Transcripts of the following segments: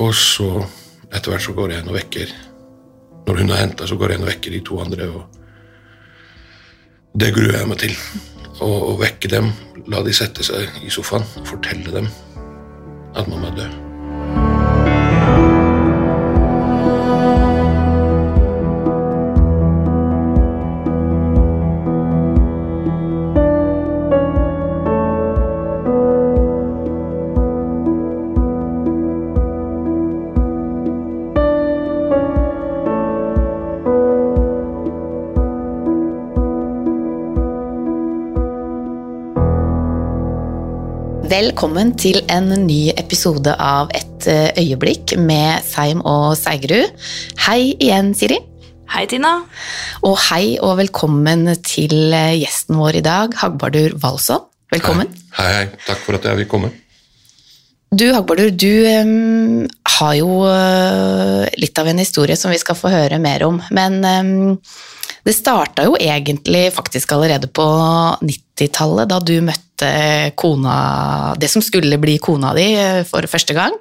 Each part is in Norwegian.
Og så, etter hvert, så går jeg inn og vekker Når hun har henta, så går jeg inn og vekker de to andre. og Det gruer jeg meg til. Å vekke dem, la de sette seg i sofaen fortelle dem at mamma er død. Velkommen til en ny episode av Et eh, øyeblikk med Seim og Seigerud. Hei igjen, Siri. Hei, Tina. Og hei og velkommen til eh, gjesten vår i dag, Hagbardur Walsson. Velkommen. Hei, hei. Takk for at jeg vil komme. Du, Hagbardur, du um, har jo uh, litt av en historie som vi skal få høre mer om. Men um, det starta jo egentlig faktisk allerede på 90-tallet, da du møtte kona Det som skulle bli kona di eh, for første gang.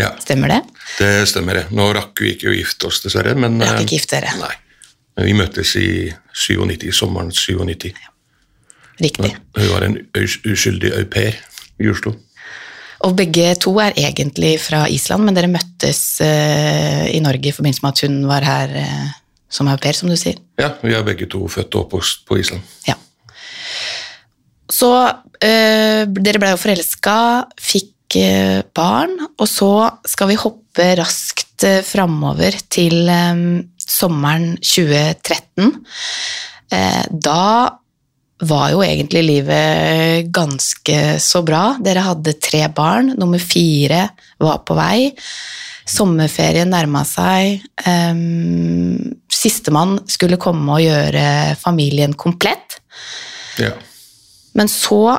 Ja, Stemmer det? det stemmer. det. Nå rakk vi ikke å gifte oss, dessverre. Men, Rakk eh, ikke gifte dere. Nei. Vi møttes i 97, sommeren 97. Riktig. Hun var en uskyldig au pair i Oslo. Og begge to er egentlig fra Island, men dere møttes uh, i Norge i forbindelse med at hun var her uh, som au pair, som du sier. Ja, vi er begge to født og oppvokst på Island. Ja. Så eh, dere ble jo forelska, fikk eh, barn, og så skal vi hoppe raskt eh, framover til eh, sommeren 2013. Eh, da var jo egentlig livet ganske så bra. Dere hadde tre barn, nummer fire var på vei. Sommerferien nærma seg. Um, Sistemann skulle komme og gjøre familien komplett. Ja. Men så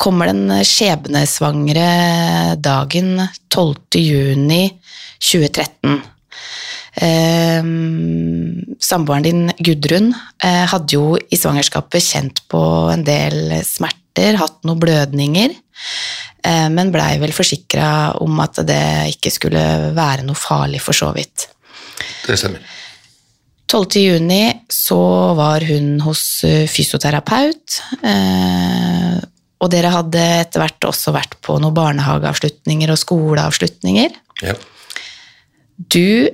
kommer den skjebnesvangre dagen 12. juni 2013. Eh, samboeren din, Gudrun, eh, hadde jo i svangerskapet kjent på en del smerter, hatt noen blødninger, eh, men blei vel forsikra om at det ikke skulle være noe farlig for så vidt. Det stemmer. 12. juni så var hun hos eh, fysioterapeut, eh, og dere hadde etter hvert også vært på noen barnehageavslutninger og skoleavslutninger. Ja. Du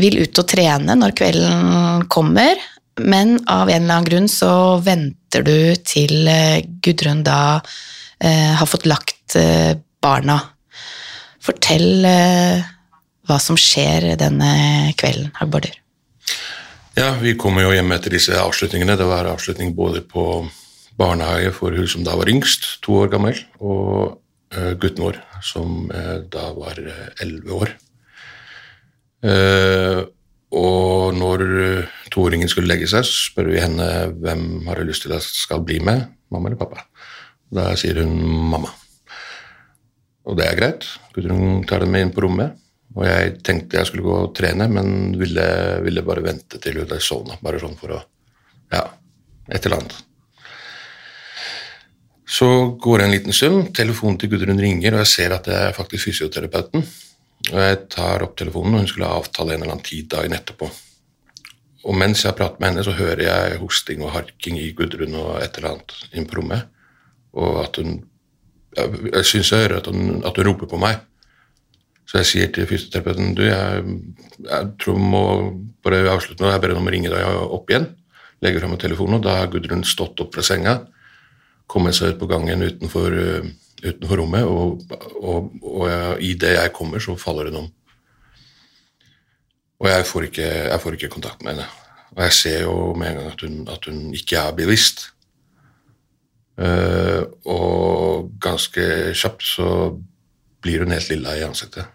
vil ut og trene når kvelden kommer, men av en eller annen grunn så venter du til eh, Gudrun da eh, har fått lagt eh, barna. Fortell eh, hva som skjer denne kvelden, Hagbardur. Ja, vi kommer jo hjem etter disse avslutningene. Det var avslutning både på barnehage for hun som da var yngst, to år gammel, og eh, gutten vår, som eh, da var elleve år. Eh, og når eh, toåringen skulle legge seg, så spør vi henne hvem har du lyst til at skal bli med, mamma eller pappa. Da sier hun mamma. Og det er greit. Gudrun tar dem med inn på rommet. Og jeg tenkte jeg skulle gå og trene, men ville, ville bare vente til hun sovna. Bare sånn for å Ja, et eller annet. Så går det en liten stund, telefonen til Gudrun ringer, og jeg ser at det er faktisk fysioterapeuten. Og jeg tar opp telefonen, og hun skulle avtale en eller annen tid dagen etterpå. Og mens jeg prater med henne, så hører jeg hosting og harking i Gudrun og et eller annet inn på rommet. Og at hun jeg syns jeg hører at hun, at hun roper på meg. Så jeg sier til fysioterapeuten du, jeg, jeg tror vi må bare avslutte nå, jeg ber om å ringe deg opp igjen. Legger fram telefonen, og da har Gudrun stått opp fra senga, kommet seg ut på gangen utenfor, uh, utenfor rommet, og, og, og jeg, i det jeg kommer, så faller hun om. Og jeg får ikke, jeg får ikke kontakt med henne. Og jeg ser jo med en gang at hun, at hun ikke er bevisst. Uh, og ganske kjapt så blir hun helt lilla i ansiktet.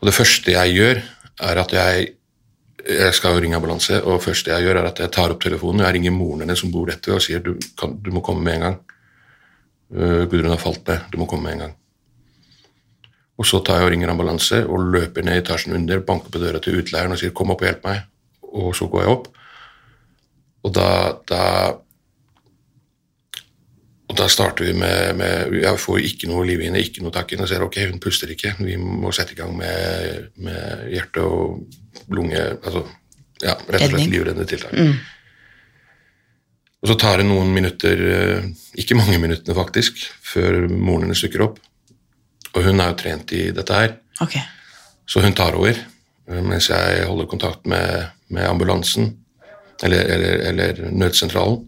Og det første jeg gjør, er at jeg jeg skal jo ringe ambulanse, og det første jeg gjør, er at jeg tar opp telefonen og jeg ringer moren hennes som bor rett ved, og sier du, kan, du må komme med en gang. Uh, Gudrun har falt ned, du må komme med en gang. Og så tar jeg og ringer ambulanse og løper ned i etasjen under, banker på døra til utleieren og sier 'kom opp og hjelp meg'. Og så går jeg opp. Og da, da og da starter vi med, med Jeg får ikke noe liv inn, ikke noe takk inn, og ser ok, hun puster ikke. Vi må sette i gang med, med hjerte og lunge altså, ja, Rett og slett livreddende tiltak. Og så tar det noen minutter, eh, ikke mange minuttene faktisk, før moren hennes dukker opp. Og hun er jo trent i dette her, Ok. så hun tar over. eh, Mens jeg holder kontakt med, med ambulansen, eller, eller, eller nødsentralen.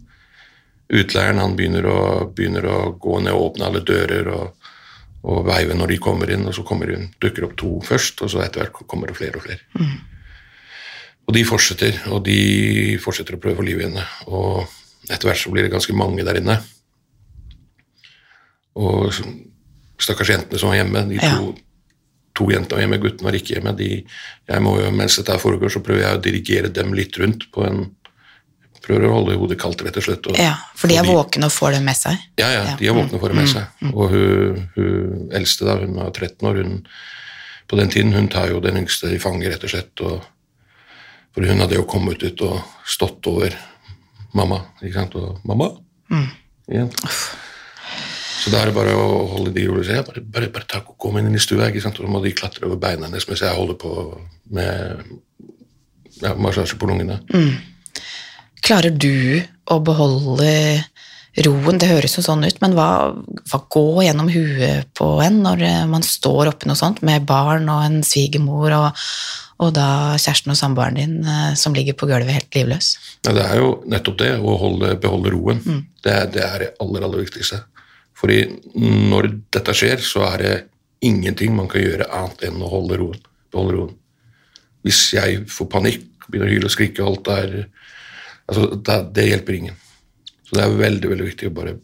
Utleieren han begynner å, begynner å gå ned og åpne alle dører og, og veive når de kommer inn, og så kommer hun, dukker opp to først, og så etter hvert kommer det flere og flere. Og de fortsetter, og de fortsetter å prøve å få liv i henne. Og etter hvert så blir det ganske mange der inne. Og stakkars jentene som var hjemme, de Ja. to, to jentene var hjemme, gutten var ikke hjemme. De, jeg må jo, mens dette foregår, så prøver jeg å dirigere dem litt rundt på en Prøver å holde hodet kaldt, rett og slett. Og, Ja, for de er våkne og får det med seg. ja, ja, de er våkne for det med seg. Og hun, hun eldste, da, hun var 13 år, hun, på den tiden, hun tar jo den yngste i fanget, rett og slett. Og, for hun hadde jo kommet ut og stått over mamma, ikke sant, og mamma, igjen. Så da er det bare å holde de rolig, jeg bare, bare, bare ta, og kom inn i stua, ikke sant, og så må de klatre over beina hennes mens jeg holder på med ja, massasje på lungene. Klarer du å beholde roen? Det høres jo sånn ut, men hva, hva går gjennom huet på en når eh, man står oppi noe sånt med barn og en svigermor og, og da kjæresten og samboeren din eh, som ligger på gulvet helt livløs? Ja, det er jo nettopp det, å holde, beholde roen. Det, er, det er det aller, aller viktigste. Fordi når dette skjer, så er det ingenting man kan gjøre annet enn å holde roen. Beholde roen. Hvis jeg får panikk, begynner å hyle og skrike, alt er altså, det, det hjelper ingen. Så det er veldig, veldig viktig å bare,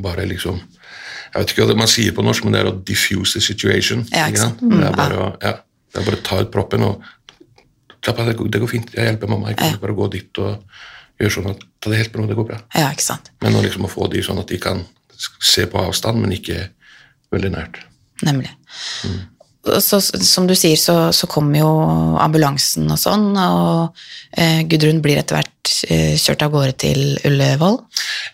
bare liksom Jeg vet ikke hva det man sier på norsk, men det er å diffuse the situation. Ja? Det, er Mm, bare å, ja, det er bare å ta ut proppen og Slapp av, det går, fint. Jeg hjelper mamma. Jeg kan bare gå dit og gjøre sånn at det helt med ro, det går bra. Ja, ikke sant? Men å liksom få de sånn at de kan se på avstand, men ikke veldig nært. Nemlig. Så, som du sier, så, så kommer jo ambulansen og sånn, og eh, Gudrun blir etter hvert eh, kjørt av gårde til Ullevål.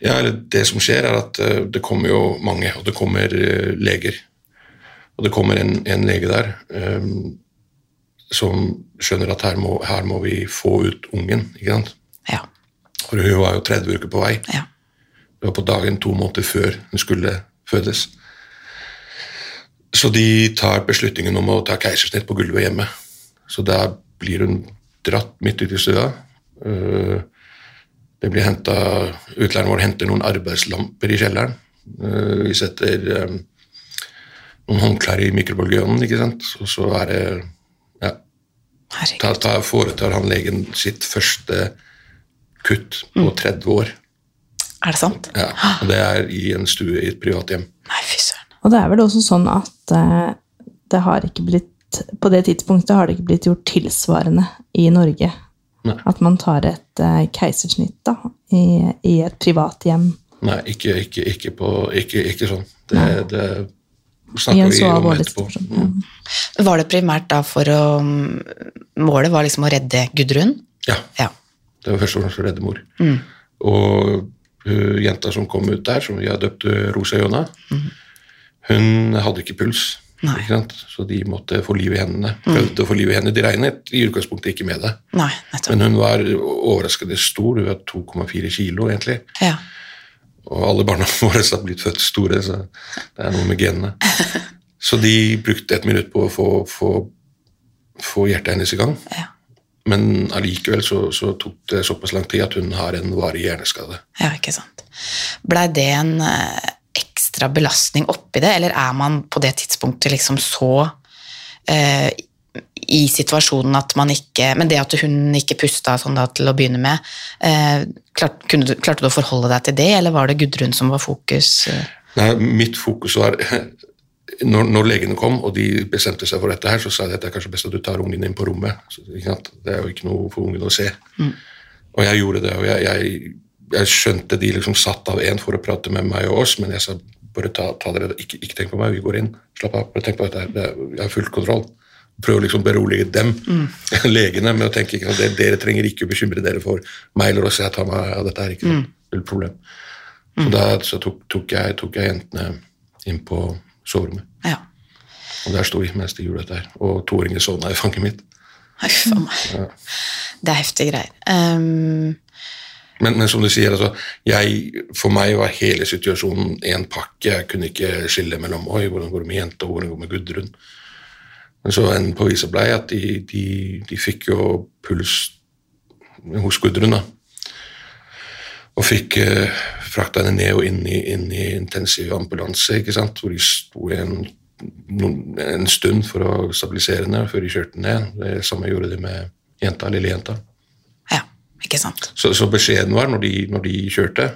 Ja, det som skjer, er at eh, det kommer jo mange, og det kommer eh, leger. Og det kommer en, en lege der eh, som skjønner at her må, her må vi få ut ungen. ikke sant? Ja. For hun var jo 30 uker på vei. ja. Det var på dagen to måneder før hun skulle fødes. Så de tar beslutningen om å ta keisersnitt på gulvet hjemme. Så der blir hun dratt midt ut i stua. Eh, Det blir hentet, Utleieren vår henter noen arbeidslamper i kjelleren. Eh, Vi setter eh, noen håndklær i mikrobølgeovnen, ikke sant. Og så er det ja, ta, ta, foretar han legen sitt første kutt på 30 år. Er det sant? Ja, og det er i en stue i et privat hjem. Nei, fy søren. Og det er vel også sånn at eh, det har ikke blitt På det tidspunktet har det ikke blitt gjort tilsvarende i Norge. Nei. At man tar et eh, keisersnitt da, i, i et privat hjem. Nei, ikke, ikke, ikke, på, ikke, ikke sånn. Det, det I snakker vi om alvorlig etterpå. Mm. Var det primært da for å Målet var liksom å redde Gudrun? Ja, Ja. det var først og fremst å redde mor. Mm. Og hun jenta som kom ut der, som vi har døpt Rosa Jonna, hun hadde ikke puls. Ikke sant? Så de måtte få liv i hendene. Prøvde å få liv i hendene. De regnet i utgangspunktet ikke med det. Nei. Men hun var overraskende stor. Hun var 2,4 kilo, egentlig. Ja. Og alle barna våre har blitt født store, så det er noe med genene. Så de brukte et minutt på å få, få, få hjertet hennes i gang. Ja. Men allikevel så, så tok det såpass lang tid at hun har en varig hjerneskade. ja, ikke sant. Blei det en eh, ekstra belastning oppi det, eller er man på det tidspunktet liksom så eh, i situasjonen at man ikke Men det at hun ikke pusta sånn da til å begynne med, eh, klart, kunne du, klarte du å forholde deg til det, eller var det Gudrun som var fokus? Nei, mitt fokus var når, når legene kom og de bestemte seg for dette, her, så sa de at det er kanskje best at du tar ungen inn på rommet. Så? Det er jo ikke noe for ungen å se. Og jeg gjorde det, og jeg, jeg, jeg skjønte de liksom satt av en for å prate med meg og oss, men jeg sa bare ta, ta dere, ikke, ikke tenk på meg, vi går inn. Slapp av, bare tenk på dette, her, det er- jeg har full kontroll. Prøv å liksom berolige dem, legene, med å tenke ikke sant, dere, trenger ikke å bekymre dere for meg eller oss, jeg tar meg av dette her, ikke sant? Mm. problem. Så da så tok, tok, jeg, tok jeg jentene inn på soverommet. Ja. Og der sto vi mens de gjorde dette her. Og toåringen sovna i fanget mitt. Huff a meg. Det er heftige greier. Ehm, Men, men som du sier, altså, jeg, for meg var hele situasjonen en pakke. Jeg kunne ikke skille mellom oi, hvordan går det med jenta hvordan går det med Gudrun. Men så en på viset blei at de, de, de fikk jo puls hos Gudrun. da. Og fikk eh, frakta henne ned og inn i, inn i intensiv ambulanse, ikke sant? hvor de sto i en, en stund for å stabilisere henne før de kjørte ned. Det samme gjorde de med jenta, lille jenta. Ikke sant. Så, så beskjeden var, når de, når de kjørte,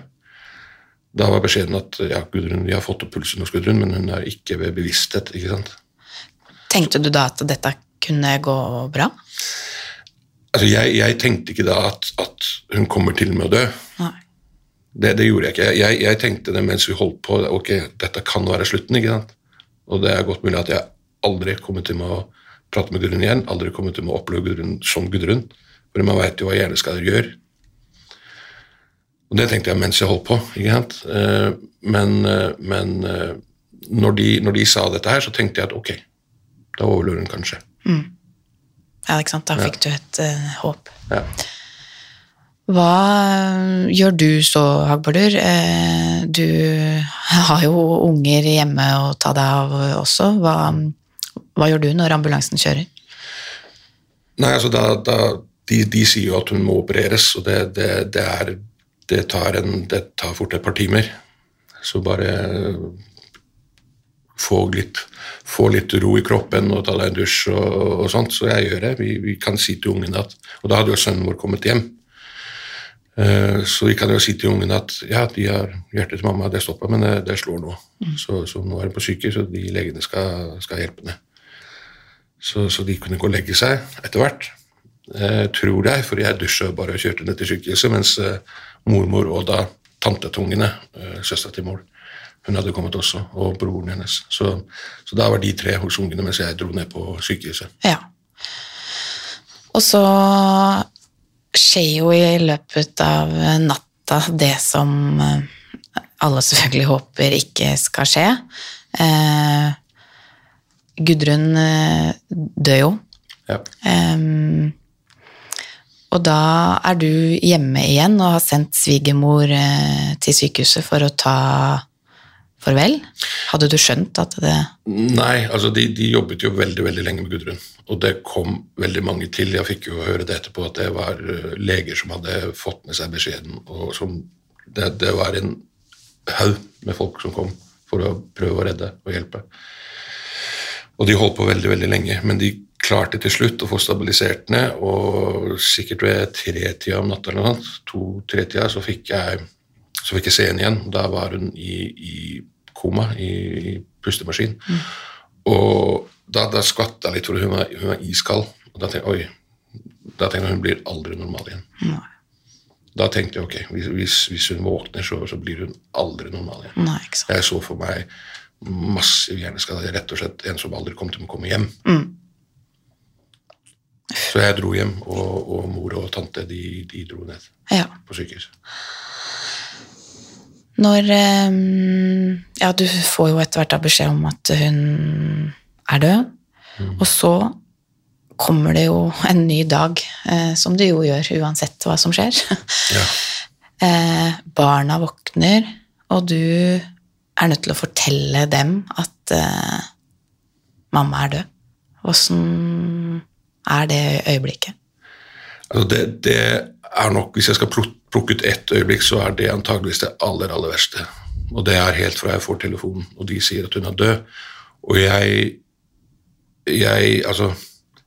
da var beskjeden at ja, Gudrun, vi har fått opp pulsen hos Gudrun, men hun er ikke ved bevissthet. ikke sant? Tenkte du da at dette kunne gå bra? Altså, jeg, jeg tenkte ikke da at, at hun kommer til med å dø. Nei. Det, det gjorde jeg ikke. Jeg, jeg tenkte det mens vi holdt på, ok, dette kan være slutten, ikke sant? Og det er godt mulig at jeg aldri kommer til med å prate med Gudrun igjen, aldri kommer til med å oppleve Gudrun som Gudrun, for man vet jo hva hjerneskader gjør. Og det tenkte jeg mens jeg holdt på, ikke sant? Eh, Men, eh, men eh, når, de, når de sa dette her, så tenkte jeg at ok, da overlever hun kanskje. Ja, ikke sant. Da fikk du et uh, håp. Ja. Hva gjør du så, Hagbardur? Du har jo unger hjemme å ta deg av også. Hva, hva gjør du når ambulansen kjører? Nei, altså da, da de, de sier jo at hun må opereres, og det, det, det, er, det, tar en, det tar fort et par timer. Så bare få litt, få litt ro i kroppen og ta deg en dusj og, og sånt. Så jeg gjør det. Vi, vi kan si til ungene at Og da hadde jo sønnen vår kommet hjem. Eh, Så vi kan jo si til ungene at ja, de har hjertet til mamma, det stoppa, men det, det slår nå. Så, så nå er hun på sykehus, og de legene skal, skal hjelpe henne. Så, så de kunne gå og legge seg etter hvert. Eh, tror jeg, for jeg dusja bare og kjørte ned til sykehuset, mens eh, mormor og da tantetungene, eh, søstera til mor, hun hadde kommet også, og broren hennes. Så, så da var de tre hos ungene mens jeg dro ned på sykehuset. Ja. Og så skjer jo i løpet av natta det som alle selvfølgelig håper ikke skal skje. Eh, Gudrun dør jo. Ja. Ehm, og da er du hjemme igjen og har sendt svigermor eh, til sykehuset for å ta farvel. Hadde du skjønt at det Nei, altså de, de jobbet jo veldig veldig lenge med Gudrun, og det kom veldig mange til. Jeg fikk jo høre det etterpå, at det var eh, leger som hadde fått med seg beskjeden. og som, det, det var en haug med folk som kom for å prøve å redde og hjelpe. Og de holdt på veldig veldig lenge, men de klarte til slutt å få stabilisert ned og sikkert ved tretida om natta eller noe sånt, to-tretida, så fikk jeg så fikk jeg se henne igjen. Da var hun i, i koma, i, i pustemaskin. Og da, da skvatt jeg litt, for hun var, hun var iskald. Og da tenkte jeg oi, da tenkte jeg hun blir aldri normal igjen. Nei. Da tenkte jeg ok, hvis, hvis, hvis hun våkner, så, så blir hun aldri normal igjen. Nei, ikke sant. Jeg så for meg massiv hjerneskade, rett og slett en som aldri kom til å komme hjem. Mm. Så jeg dro hjem, og, og mor og tante de, de dro ned Ja. på sykehus. Når ehm, Ja, du får jo etter hvert da beskjed om at hun er død. Og så kommer det jo en ny dag, eh, som det jo gjør uansett hva som skjer. Ja. Eh, barna våkner, og du er nødt til å fortelle dem at eh, mamma er død. Åssen er det øyeblikket? Altså det, det er nok, Hvis jeg skal plukke ut ett øyeblikk, så er det antageligvis det aller aller verste. Og det er helt fra jeg får telefonen, og de sier at hun er død. Og jeg, jeg Altså,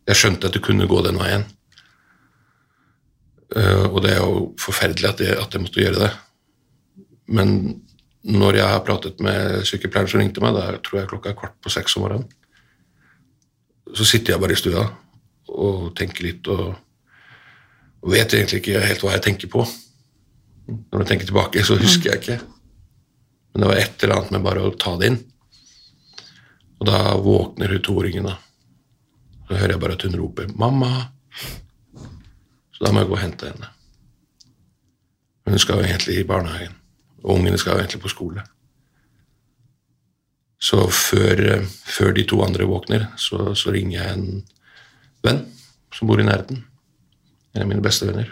jeg skjønte at det kunne gå den veien. Uh, og det er jo forferdelig at jeg, at jeg måtte gjøre det. Men når jeg har pratet med sykepleieren som ringte meg, da tror jeg klokka er kvart på seks om morgenen, så sitter jeg bare i stua og tenker litt og og vet egentlig ikke helt hva jeg tenker på. Når jeg tenker tilbake, så husker jeg ikke. Men det var et eller annet med bare å ta det inn. Og da våkner hun toåringen, da. Så hører jeg bare at hun roper 'mamma'. Så da må jeg gå og hente henne. Hun skal jo egentlig i barnehagen. Og ungene skal jo egentlig på skole. Så før, før de to andre våkner, så, så ringer jeg en venn som bor i nærheten. En av mine beste venner.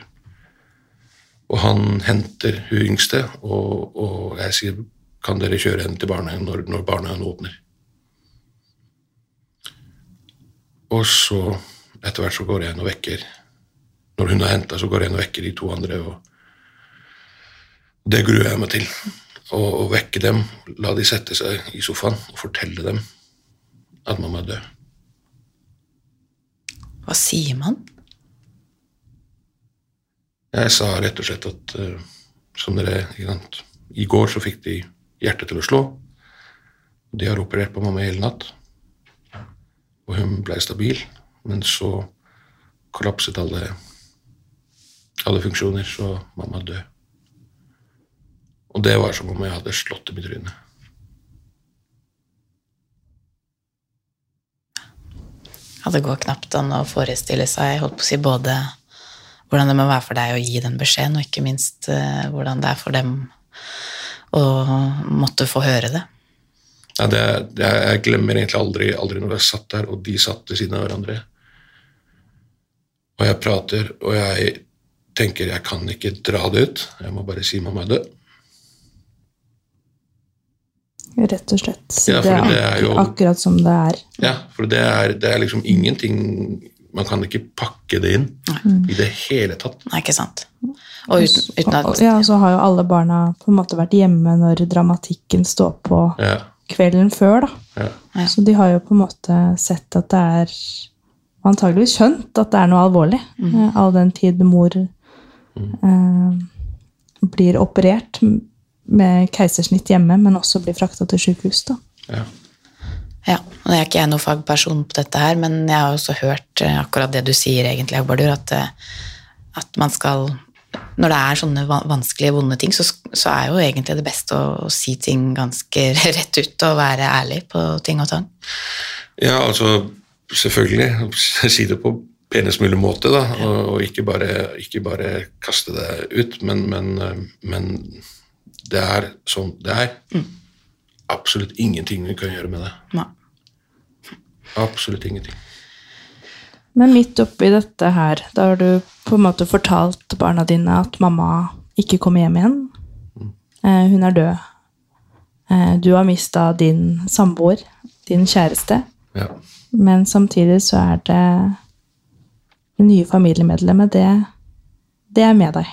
Og han henter hun yngste, og, og jeg sier kan dere kjøre henne til barnehagen når, når barnehagen åpner. Og så, etter hvert, så går jeg inn og vekker Når hun er henta, så går jeg inn og vekker de to andre. og Det gruer jeg meg til. Å vekke dem, la de sette seg i sofaen og fortelle dem at mamma er død. Hva sier man? Jeg sa rett og slett at eh, som dere, sant? I går så fikk de hjertet til å slå. De har operert på mamma hele natt, og hun ble stabil. Men så kollapset alle, alle funksjoner, så mamma døde. Og det var som om jeg hadde slått dem i trynet. Ja, det går knapt an å forestille seg holdt på å si, både hvordan det må være for deg å gi den beskjeden, og ikke minst eh, hvordan det er for dem å måtte få høre det. Ja, det, det, jeg glemmer egentlig aldri, aldri når jeg satt der, og de satt ved siden av hverandre. Og jeg prater, og jeg tenker jeg kan ikke dra det ut. Jeg må bare si mamma er død. Rett og slett. Ja, det, er det er jo- akkurat som det er. Ja, for det er, det er liksom ingenting Man kan ikke pakke det inn i det hele tatt. Nei, ikke sant? Og uten, uten at Ja, så har jo alle barna på en måte vært hjemme når dramatikken står på Ja, kvelden før, da. ja. Så de har jo på en måte sett at det er og Antageligvis skjønt at det er noe alvorlig. mm. All den tid mor eh, blir operert med keisersnitt hjemme, men også blir frakta til sykehus. da. ja. Ja, og Nå er ikke jeg noen fagperson på dette her, men jeg har også hørt eh, akkurat det du sier, egentlig, Bardur, at, eh, at man skal Når det er sånne vanskelige, vonde ting, så, så er jo egentlig det beste å, å si ting ganske rett ut og være ærlig på ting og tang. Ja, altså selvfølgelig. Si det på penest mulig måte, da, og, og ikke, bare, ikke bare kaste det ut. Men, men, eh, men det er sånn det er. Absolutt ingenting vi kan gjøre med det. Nei. Absolutt ingenting. Men midt oppi dette her, da har du på en måte fortalt barna dine at mamma ikke kommer hjem igjen. Eh, hun er død. Eh, du har mista din samboer, din kjæreste. Ja. Men samtidig så er det det nye familiemedlemmet, det, det er med deg.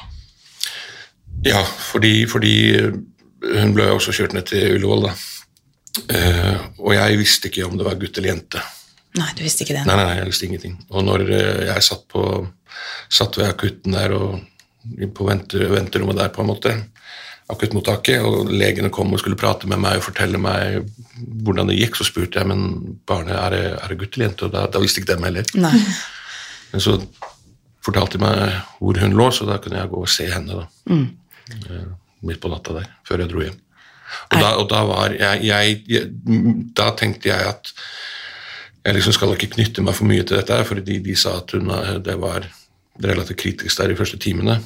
Ja, fordi, fordi hun ble også kjørt ned til Ullevål, da. Eh, og jeg visste ikke om det var gutt eller jente. Nei, du visste ikke det? Nei, nei, jeg visste ingenting. Og når eh, jeg satt, på, satt ved akutten der og på vente, venterommet der, på en måte, akuttmottaket, og legene kom og skulle prate med meg og fortelle meg hvordan det gikk, så spurte jeg men barnet, er det, er det gutt eller jente, og da, da visste ikke dem heller. Nei. Men så fortalte de meg hvor hun lå, så da kunne jeg gå og se henne da. Eh, midt på natta der, før jeg dro hjem. Og da, og da var jeg, jeg, jeg Da tenkte jeg at jeg liksom skal ikke knytte meg for mye til dette, for de, de sa at hun, eh, det var relativt kritisk der i første timene.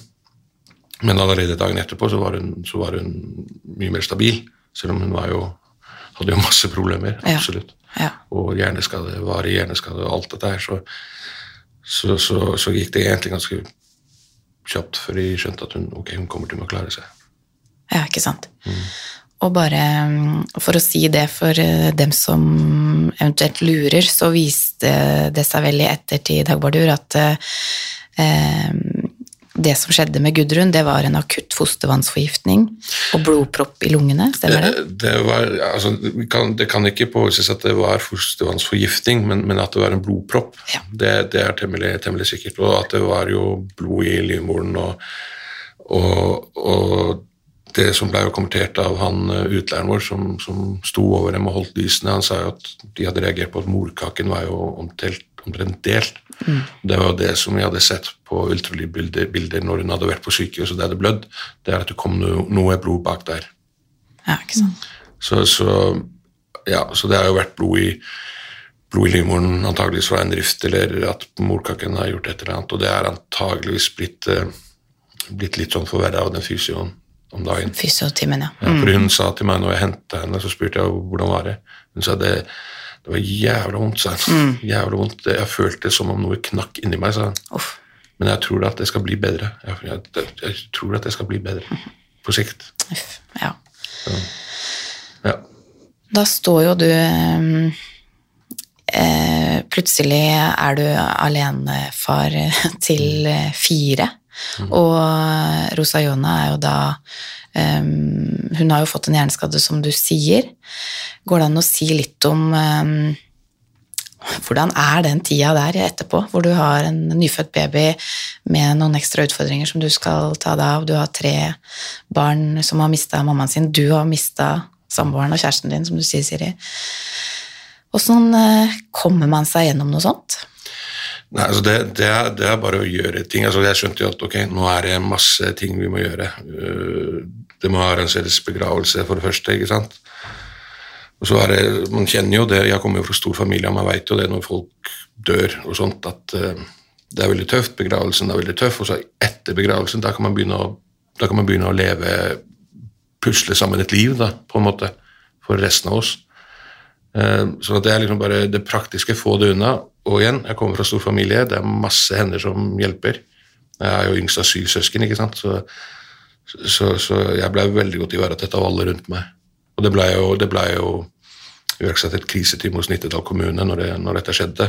Men allerede dagen etterpå så var hun, så var hun mye mer stabil, selv om hun var jo, hadde jo masse problemer. Ja. absolutt. Ja. Og hjerneskade, varig hjerneskade og alt dette her. Så, så, så, så gikk det egentlig ganske kjapt før de skjønte at hun, ok, hun kommer til å klare seg. Ja, ikke sant. Og bare mm, for å si det for eh, dem som eventuelt lurer, så viste det seg vel i ettertid, Dagbardur, at eh, det som skjedde med Gudrun, det var en akutt fostervannsforgiftning og blodpropp i lungene, stemmer det? Det, var, altså, kan, det kan ikke påvises at det var fostervannsforgiftning, men, men at det var en blodpropp, Ja. det, det er temmelig, temmelig sikkert. Og at det var jo blod i livmoren. Og, og, og det som ble kommentert av han eh, utleieren vår som, som sto over dem og holdt lysene, han sa jo at de hadde reagert på at morkaken var jo omtelt, omtrent delt. Det var jo det som vi hadde sett på ultralydbilder når hun hadde vært på sykehus og det hadde blødd, det er at det kom noe, blod bak der. Ja, ikke sant. Så, så, ja, så det har jo vært blod i, blod i livmoren, antageligvis fra en rift, eller at morkaken har gjort et eller annet, og det er antageligvis blitt, eh, blitt litt sånn forverra av den fysioen om dagen. Fysiotimen, ja. Ja, for hun sa til meg når jeg henta henne, så spurte jeg hvordan var det Hun sa det, det var jævla vondt. sa hun. Jævla vondt. Jeg følte som om noe knakk inni meg. sa han. Men jeg tror at det skal bli bedre. Jeg, jeg, jeg tror at det skal bli bedre på sikt. Uff. Ja. Ja. Da står jo du eh, Plutselig er du alenefar til eh, fire. Og Rosa Jona er jo da um, Hun har jo fått en hjerneskade, som du sier. Går det an å si litt om um, hvordan er den tida der etterpå, hvor du har en nyfødt baby med noen ekstra utfordringer som du skal ta deg av? Du har tre barn som har mista mammaen sin. Du har mista samboeren og kjæresten din, som du sier, Siri. Åssen sånn, kommer man seg gjennom noe sånt? Nei, altså det, det, er, det er bare å gjøre ting. Altså jeg skjønte jo at ok, nå er det masse ting vi må gjøre. Uh, Det må arrangeres begravelse, for det første. ikke sant? Og så er det, Man kjenner jo det, jeg kommer jo fra stor familie, og man vet jo det når folk dør og sånt, at uh, det er veldig tøft. Begravelsen er veldig tøff, og så etter begravelsen da kan man begynne å, kan man begynne å leve Pusle sammen et liv, da, på en måte, for resten av oss. Eh, Så det er liksom bare det praktiske, få det unna. Og igjen, jeg kommer fra stor familie, det er masse hender som hjelper. Jeg er jo yngst av syv søsken, ikke sant, så, så, så jeg ble veldig godt ivaretatt av alle rundt meg. Og det ble jo, det ble jo iverksatt et kriseteam hos Nittedal kommune når, det, når dette skjedde.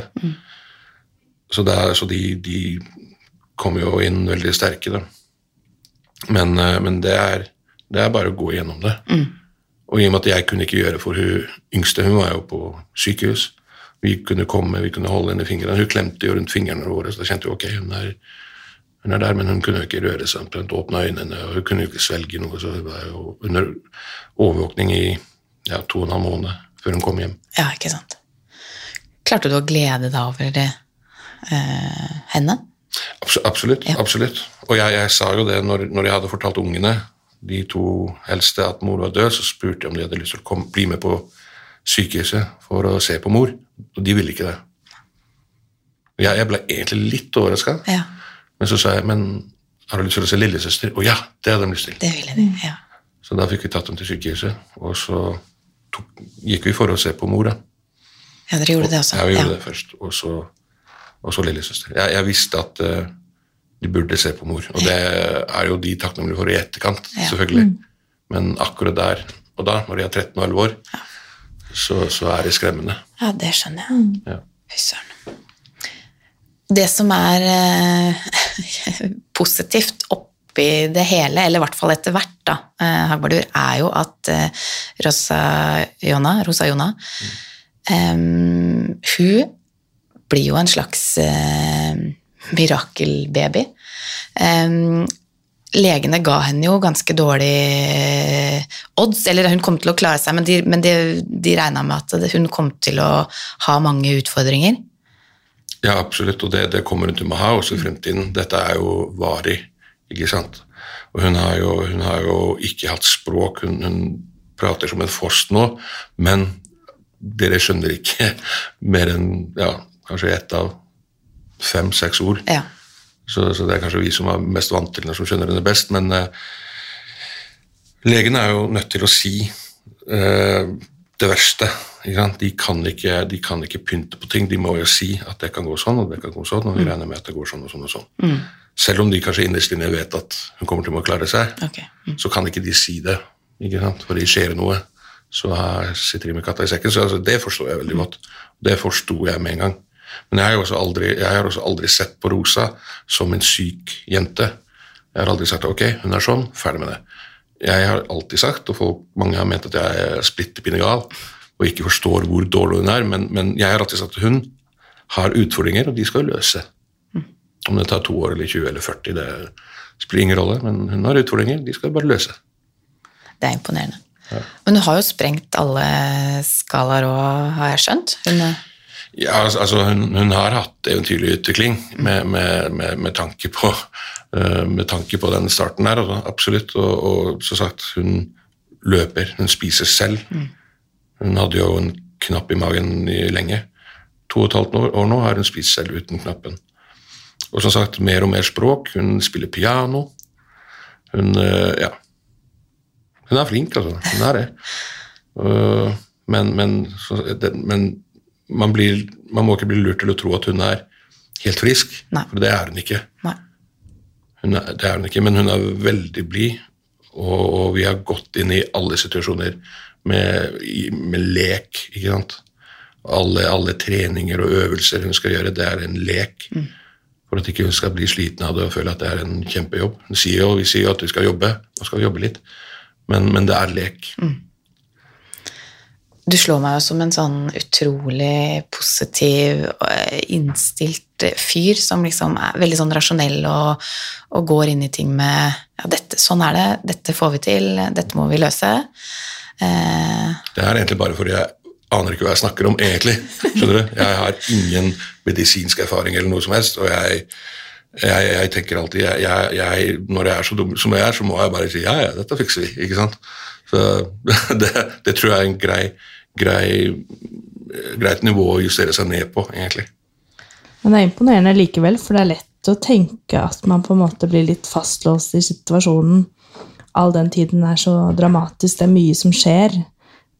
Så, det så de, de kom jo inn veldig sterke, da. Men, eh, men det, er, det er bare å gå igjennom det. Og i og med at jeg kunne ikke gjøre for hun yngste, hun var jo på sykehus. Vi kunne komme, vi kunne holde henne i fingrene. Hun klemte jo rundt fingrene våre, så da kjente vi ok, hun er, hun er der, men hun kunne jo ikke røre seg. Hun åpna øynene, og hun kunne jo ikke svelge noe, så hun var jo under overvåkning i ja, to og en halv måned før hun kom hjem. Ja, ikke sant. Klarte du å glede deg over det, eh, henne? Abs absolutt. Ja. absolutt. Og jeg, jeg sa jo det når, når jeg hadde fortalt ungene, de to eldste, at mor var død, så spurte jeg om de hadde lyst til å komme, bli med på sykehuset for å se på mor, og de ville ikke det. Jeg, jeg ble egentlig litt overraska, Ja, men så sa jeg men har du lyst til å se lillesøster? Og ja, det hadde de lyst til. det ville de. Ja. Så da fikk vi tatt dem til sykehuset, og så tok, gikk vi for å se på mor. da. ja, dere gjorde det også. Ja, vi gjorde ja. det først, og så, og så lillesøster. Jeg, jeg visste at uh, de burde se på mor, og det er jo de takknemlige for i etterkant, Ja. selvfølgelig. Men akkurat der og da, når de er 13 og 11 år, så, så er det skremmende. Ja, det skjønner jeg. Ja. Fy søren. Det som er eh, positivt oppi det hele, eller i hvert fall etter hvert, da, eh, Hagbardur, er jo at eh, Rosa Jona, Rosa Jona eh, Hun blir jo en slags eh, mirakelbaby. Eh, legene ga henne jo ganske dårlig odds, eller hun kom til å klare seg, men de, men de, de regna med at hun kom til å ha mange utfordringer. Ja, absolutt, og det, det kommer hun til å ha også i fremtiden. Dette er jo varig, ikke sant. Og hun har jo, hun har jo ikke hatt språk, hun, hun prater som en foss nå, men dere skjønner ikke mer enn ja, kanskje ett av fem-seks ord. Ja. Så, så det er kanskje vi som er mest vant til det, som skjønner henne best. Men eh, legene er jo nødt til å si eh, det verste. De, kan ikke, de kan ikke pynte på ting. De må jo si at det kan gå sånn, og det kan gå sånn, og vi regner med at det går sånn og sånn og sånn. Selv om de kanskje innerst inne vet at hun kommer til å klare seg, okay. Mm. så kan ikke de si det. Ikke sant? For det skjer noe, så sitter de med katta i sekken. Så altså, det forstår jeg veldig godt. Det forsto jeg med en gang. Men jeg har aldri, jeg har også aldri sett på Rosa som en syk jente. Jeg har aldri sagt ok, hun er sånn, ferdig med det. Jeg har alltid sagt, og folk, mange har ment at jeg er splitter pinnegal og ikke forstår hvor dårlig hun er, men, men jeg har alltid sagt at hun har utfordringer, og de skal jo løse. Om det tar to år eller 20 eller 40, det spiller ingen rolle, men hun har utfordringer, de skal bare løse. Det er imponerende. Men hun har jo sprengt alle skalaer òg, har jeg skjønt. Hun, er- Ja, altså, altså hun, hun har hatt eventyrlig utvikling med, med, med, med, tanke på, eh, med tanke på den starten der, altså, absolutt. Og, og så sagt, hun løper, hun spiser selv. Hun hadde jo en knapp i magen i lenge. To og et halvt år, nå har hun spist selv uten knappen. Og som sagt, mer og mer språk. Hun spiller piano. Hun, eh, ja. Hun er flink, altså. Hun er det. Uh, men, men, så, det, men man, blir, man, må ikke bli lurt til å tro at hun er helt frisk, Nei. for det er hun ikke. Hun er, det er hun ikke, men hun er veldig blid, og, og, vi har gått inn i alle situasjoner med, med lek, ikke sant. Alle, alle, treninger og øvelser hun skal gjøre, det er en lek. Mm. For at ikke hun skal bli sliten av det og føle at det er en kjempejobb. Hun sier jo, vi sier jo at vi skal jobbe, nå skal vi jobbe litt, men, men det er lek. Mm. Du slår meg jo som en sånn utrolig positiv, eh, innstilt fyr som liksom er veldig sånn rasjonell og, og går inn i ting med ja, dette, sånn er det, dette får vi til, dette må vi løse. Eh. Det er egentlig bare fordi jeg aner ikke hva jeg snakker om, egentlig. skjønner du? Jeg har ingen medisinsk erfaring eller noe som helst, og jeg, jeg, jeg tenker alltid jeg, Når jeg er så dum som jeg er, så må jeg bare si ja, ja, dette fikser vi. ikke sant? Så det, det tror jeg er en grei, grei, greit nivå å justere seg ned på, egentlig. Men det er imponerende likevel, for det er lett å tenke at man på en måte blir litt fastlåst i situasjonen all den tiden er så dramatisk, det er mye som skjer.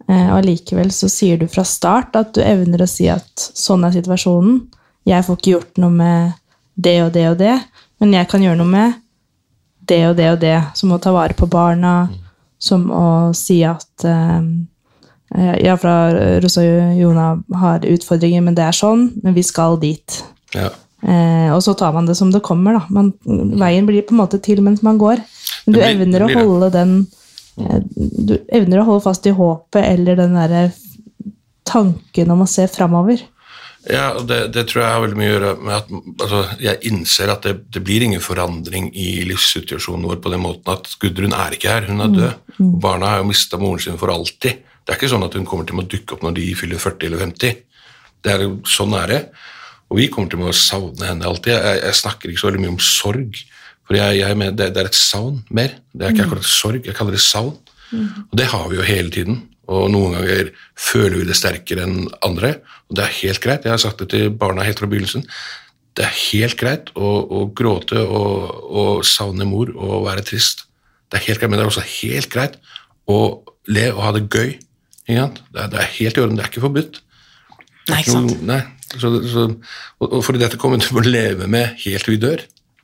Eh, og allikevel så sier du fra start at du evner å si at sånn er situasjonen. Jeg får ikke gjort noe med det og det og det, men jeg kan gjøre noe med det og det og det. Som å ta vare på barna, som å si at uh, Ja, fra Rosa og Jona har utfordringer, men det er sånn, men vi skal dit. Ja. Eh, og så tar man det som det kommer, da. Man, veien blir på en måte til mens man går. Men du blir, evner å holde den Eh, du evner å holde fast i håpet eller den derre tanken om å se framover. Ja, og det, det, tror jeg har veldig mye å gjøre med at altså, jeg innser at det, det, blir ingen forandring i livssituasjonen vår på den måten at Gudrun er ikke her, hun er død. Mm. Mm. Barna har jo mista moren sin for alltid. Det er ikke sånn at hun kommer til å dukke opp når de fyller 40 eller 50. Det er, sånn er det. Og vi kommer til å savne henne alltid. Jeg, jeg snakker ikke så veldig mye om sorg. For jeg, jeg mener, det, det, er et savn mer. Det er ikke mm. akkurat sorg, jeg kaller det savn. Mm. Og det har vi jo hele tiden. Og noen ganger føler vi det sterkere enn andre. Og det er helt greit. Jeg har sagt det til barna helt fra begynnelsen. Det er helt greit å, å gråte og, og, savne mor og være trist. Det er helt greit, Men det er også helt greit å le og ha det gøy. Det er, det er helt i orden. Det er ikke forbudt. Nei, ikke sant. Nei, så, så, og, og fordi dette kommer du til å leve med helt til vi dør.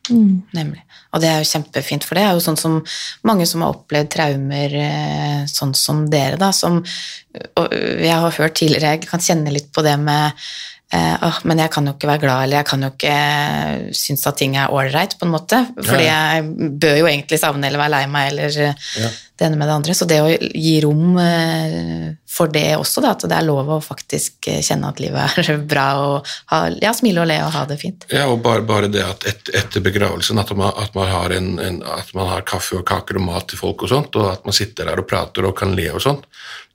Mm. Nemlig. Og det er jo kjempefint, for det er jo sånn som mange som har opplevd traumer eh, sånn som dere, da, som Og jeg har hørt tidligere, jeg kan kjenne litt på det med eh, oh, men jeg kan jo ikke være glad, eller jeg kan jo ikke synes at ting er ålreit, på en måte. Fordi jeg bør jo egentlig savne eller være lei meg, eller ja det ene med det andre. Så det å gi rom eh, for det også, da, at det er lov å faktisk eh, kjenne at livet er bra, og ha, ja, smile og le og ha det fint. Ja, og bare, bare det at et, etter begravelsen at man, at, man har en, en, at man har kaffe og kaker og mat til folk og sånt, og at man sitter der og prater og kan le og sånt,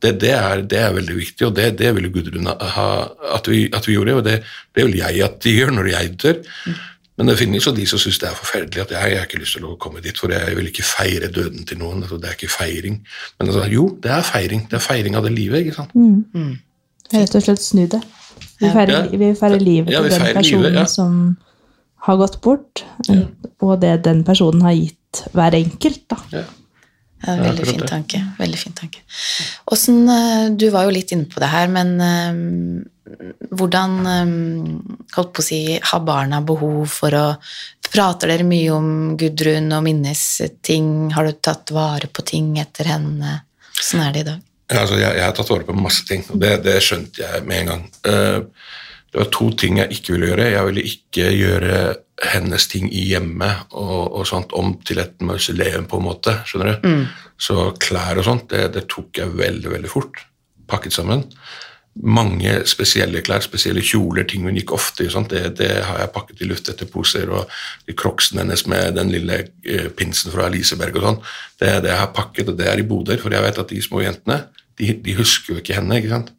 det, det, er, det er, veldig viktig, og det, det ville Gudrun ha at vi, at vi gjorde, og det, det vil jeg at de gjør når jeg dør. Mm. Men det finnes jo de som syns det er forferdelig at jeg, jeg har ikke lyst til å komme dit, for jeg vil ikke feire døden til noen. Altså, det er ikke feiring. Men altså, jo, det er feiring. Det er feiring av det livet, ikke sant. Mm. Mm. Rett og slett snu det. Vi feirer, ja. vi feirer livet ja, til den personen livet, ja. som har gått bort, og det den personen har gitt hver enkelt. da. Ja. Ja, veldig fin tanke. Veldig fin tanke. Hvordan, eh, du var jo litt inne på det her, men eh, hvordan um, holdt på å si, Har barna behov for å Prater dere mye om Gudrun og minnes ting? Har du tatt vare på ting etter henne? Sånn er det i dag? Ja, altså, jeg, jeg, har tatt vare på masse ting, og det, det skjønte jeg med en gang. Uh, det var to ting jeg ikke ville gjøre. Jeg ville ikke gjøre hennes ting i hjemmet og, og sånt om til et mausoleum, på en måte. skjønner du? Mm. Så klær og sånt, det, det tok jeg veldig, veldig fort. Pakket sammen mange spesielle klær, spesielle kjoler, ting hun gikk ofte i. Det, det, har jeg pakket i luftetterposer, og de crocsene hennes med den lille eh, pinsen fra Liseberg og sånn. Det, det jeg har pakket, og det er i boder, for jeg vet at de små jentene de, de husker jo ikke henne. ikke sant?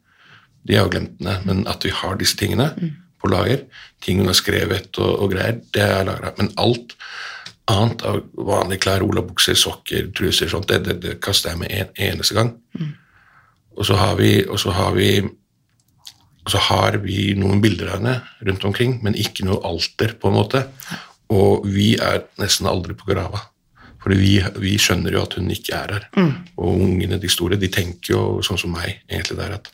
De har jo glemt henne, men at vi har disse tingene mm. på lager, ting hun har skrevet og, og greier, det er lagra. Men alt annet av vanlige klær, olabukser, sokker, truser, sånt, det, det, det kaster jeg med en eneste gang. Mm. Og så har vi, og så har vi og så har vi noen bilder av henne rundt omkring, men ikke noe alter, på en måte. Og vi er nesten aldri på grava. Fordi vi, vi skjønner jo at hun ikke er her. Og ungene, de store, de tenker jo sånn som meg, egentlig der at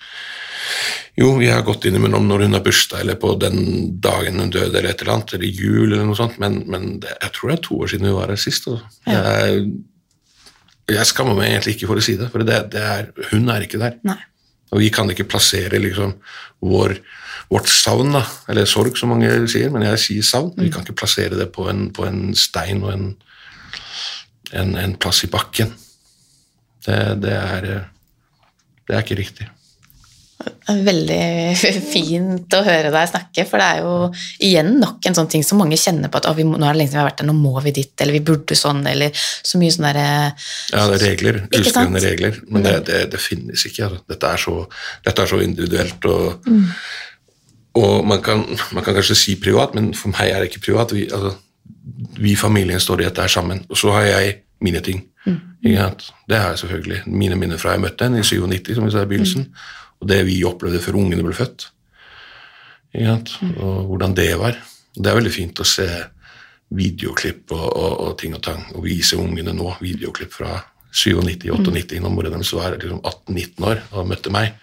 jo, vi har gått innimellom når hun har bursdag, eller på den dagen hun døde, eller et eller annet, eller jul, eller noe sånt, men, men det, jeg tror det er to år siden hun var her sist. Altså. Jeg, jeg skammer meg egentlig ikke for å si det, for det, det er, hun er ikke der. Nei. Og vi kan ikke plassere liksom vår, vårt savn, da, eller sorg, som mange sier, men jeg sier savn. Vi kan ikke plassere det på en, på en stein og en, en, en plass i bakken. Det, det, er, det er ikke riktig. Veldig fint å høre deg snakke, for det er jo igjen nok en sånn ting som mange kjenner på at vi må, nå er det lenge siden vi har vært der, nå må vi dit, eller vi burde sånn, eller så mye sånne der, Ja, det er regler, uskrevne regler, men det, det, det finnes ikke. Altså. Dette, er så, dette er så individuelt, og, og man, kan, man kan kanskje si privat, men for meg er det ikke privat. Vi, altså, vi familien står i dette her sammen, og så har jeg mine ting. Sant? Det har jeg selvfølgelig. Mine minner fra jeg møtte henne i 97, som vi sa i begynnelsen, og det vi opplevde før ungene ble født. Ikke? Og hvordan det var. Det er veldig fint å se videoklipp og, og, og ting og tang, og vise ungene nå videoklipp fra 97-98, når mora deres var liksom 18-19 år og møtte meg.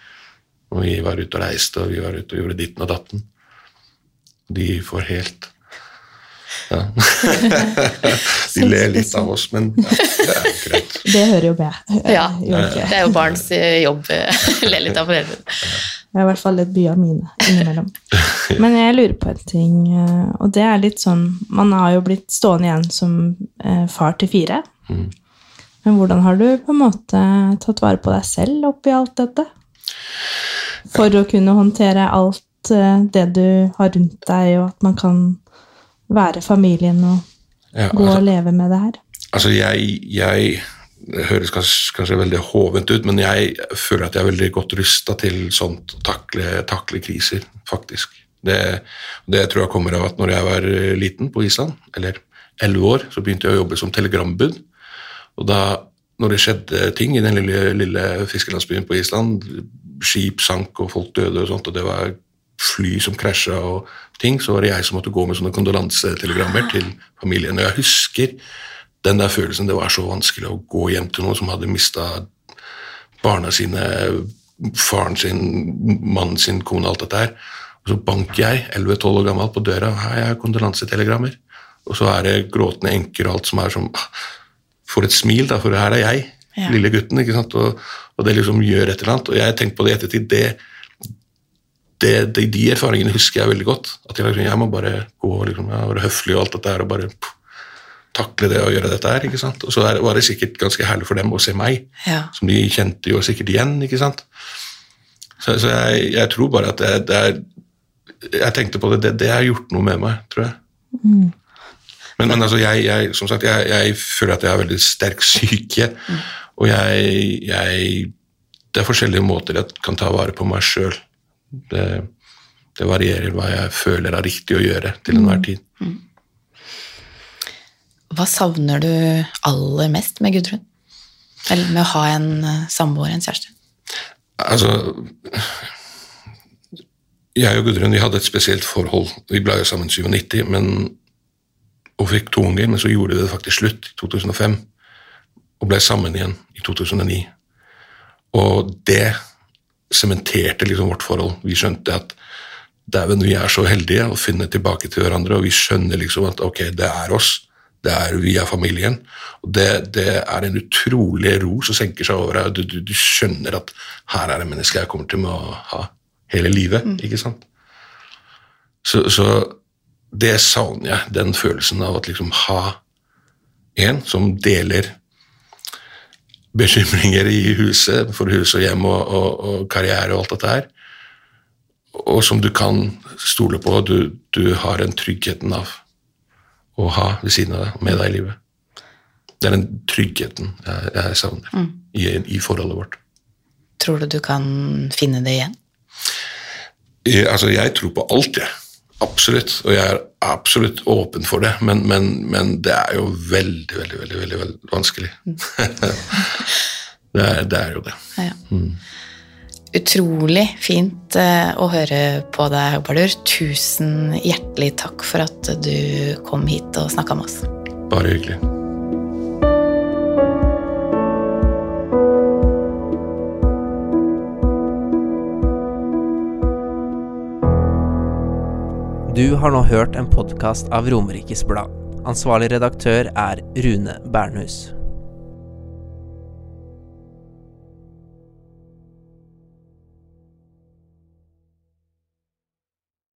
Og vi var ute og reiste, og vi var ute og gjorde ditten og datten. De får helt ja. De ler litt av oss, men ja, det er greit. Det hører jo med. Ja, det er jo barns jobb jobb. Le litt av foreldrene. Det er i hvert fall litt mye av mine innimellom. Men jeg lurer på en ting, eh, og det er litt sånn Man har jo blitt stående igjen som eh, far til fire. Men hvordan har du på en måte tatt vare på deg selv oppi alt dette? For å kunne håndtere alt eh, det du har rundt deg, og at man kan være familien og Ja, gå altså, og leve med det her. Altså, jeg, jeg Det høres kanskje, kanskje veldig hovent ut, men jeg føler at jeg er veldig godt rusta til sånt, å takle, takle kriser, faktisk. Det, det tror jeg kommer av at når jeg var liten på Island, eller elleve år, så begynte jeg å jobbe som telegrambud. Og da, når det skjedde ting i den lille, lille fiskelandsbyen på Island, skip sank og folk døde og sånt, og det var fly som krasja og ting, så var det jeg som måtte gå med sånne kondolansetelegrammer til familien. Og jeg husker den der følelsen, det var så vanskelig å gå hjem til noen som hadde mista barna sine, faren sin, mannen sin, kone, alt dette her. Og så banker jeg, 11-12 år gammel, på døra, og her er kondolansetelegrammer. Og så er det gråtende enker og alt som er som får et smil, da, for her er jeg, Ja. lille gutten, ikke sant? Og, og det liksom gjør et eller annet. Og jeg har tenkt på det i ettertid, det, det, det, de erfaringene husker jeg veldig godt. At jeg, liksom, jeg må bare gå og liksom, være høflig og alt dette her, og bare pff, takle det og gjøre dette her. ikke sant? Og så er, var det sikkert ganske herlig for dem å se meg, Ja. som de kjente jo sikkert igjen. ikke sant? Så, så jeg, jeg tror bare at det, det er Jeg tenkte på det, det, det har gjort noe med meg, tror jeg. Men, men altså, jeg, jeg, som sagt, jeg, jeg føler at jeg har veldig sterk syke, og jeg, jeg Det er forskjellige måter jeg kan ta vare på meg sjøl. Det, det varierer hva jeg føler er riktig å gjøre til enhver tid. Hva savner du aller mest med Gudrun? Eller med å ha en eh, samboer, en kjæreste? Altså Jeg og Gudrun vi hadde et spesielt forhold. Vi ble jo sammen i 97, men, og fikk to unger, men så gjorde vi det faktisk slutt i 2005. Og ble sammen igjen i 2009. Og det sementerte liksom vårt forhold. Vi skjønte at dæven, vi er så heldige å finne tilbake til hverandre, og vi skjønner liksom at ok, det er oss. Det er vi er familien. Og det, det er en utrolig ro som senker seg over deg. Du, du, du skjønner at her er det mennesket jeg kommer til med å ha hele livet. ikke sant? Så, så det savner jeg, den følelsen av at liksom ha en som deler bekymringer i huset, for hus og hjem og, og, og karriere og alt dette her, og som du kan stole på, du, du har den tryggheten av å ha ved siden av deg, med deg i livet. Det er den tryggheten jeg, jeg savner i, i forholdet vårt. Tror du du kan finne det igjen? Jeg, altså, jeg tror på alt, jeg. Absolutt. Og jeg er absolutt åpen for det, men, men, men det er jo veldig, veldig, veldig, veldig, veldig vanskelig. det, er, det er jo det. Ja. Utrolig fint eh, å høre på deg, Baldur. Tusen hjertelig takk for at du kom hit og snakka med oss. Bare hyggelig. Du har nå hørt en podkast av Romerikes Blad. Ansvarlig redaktør er Rune Bernhus.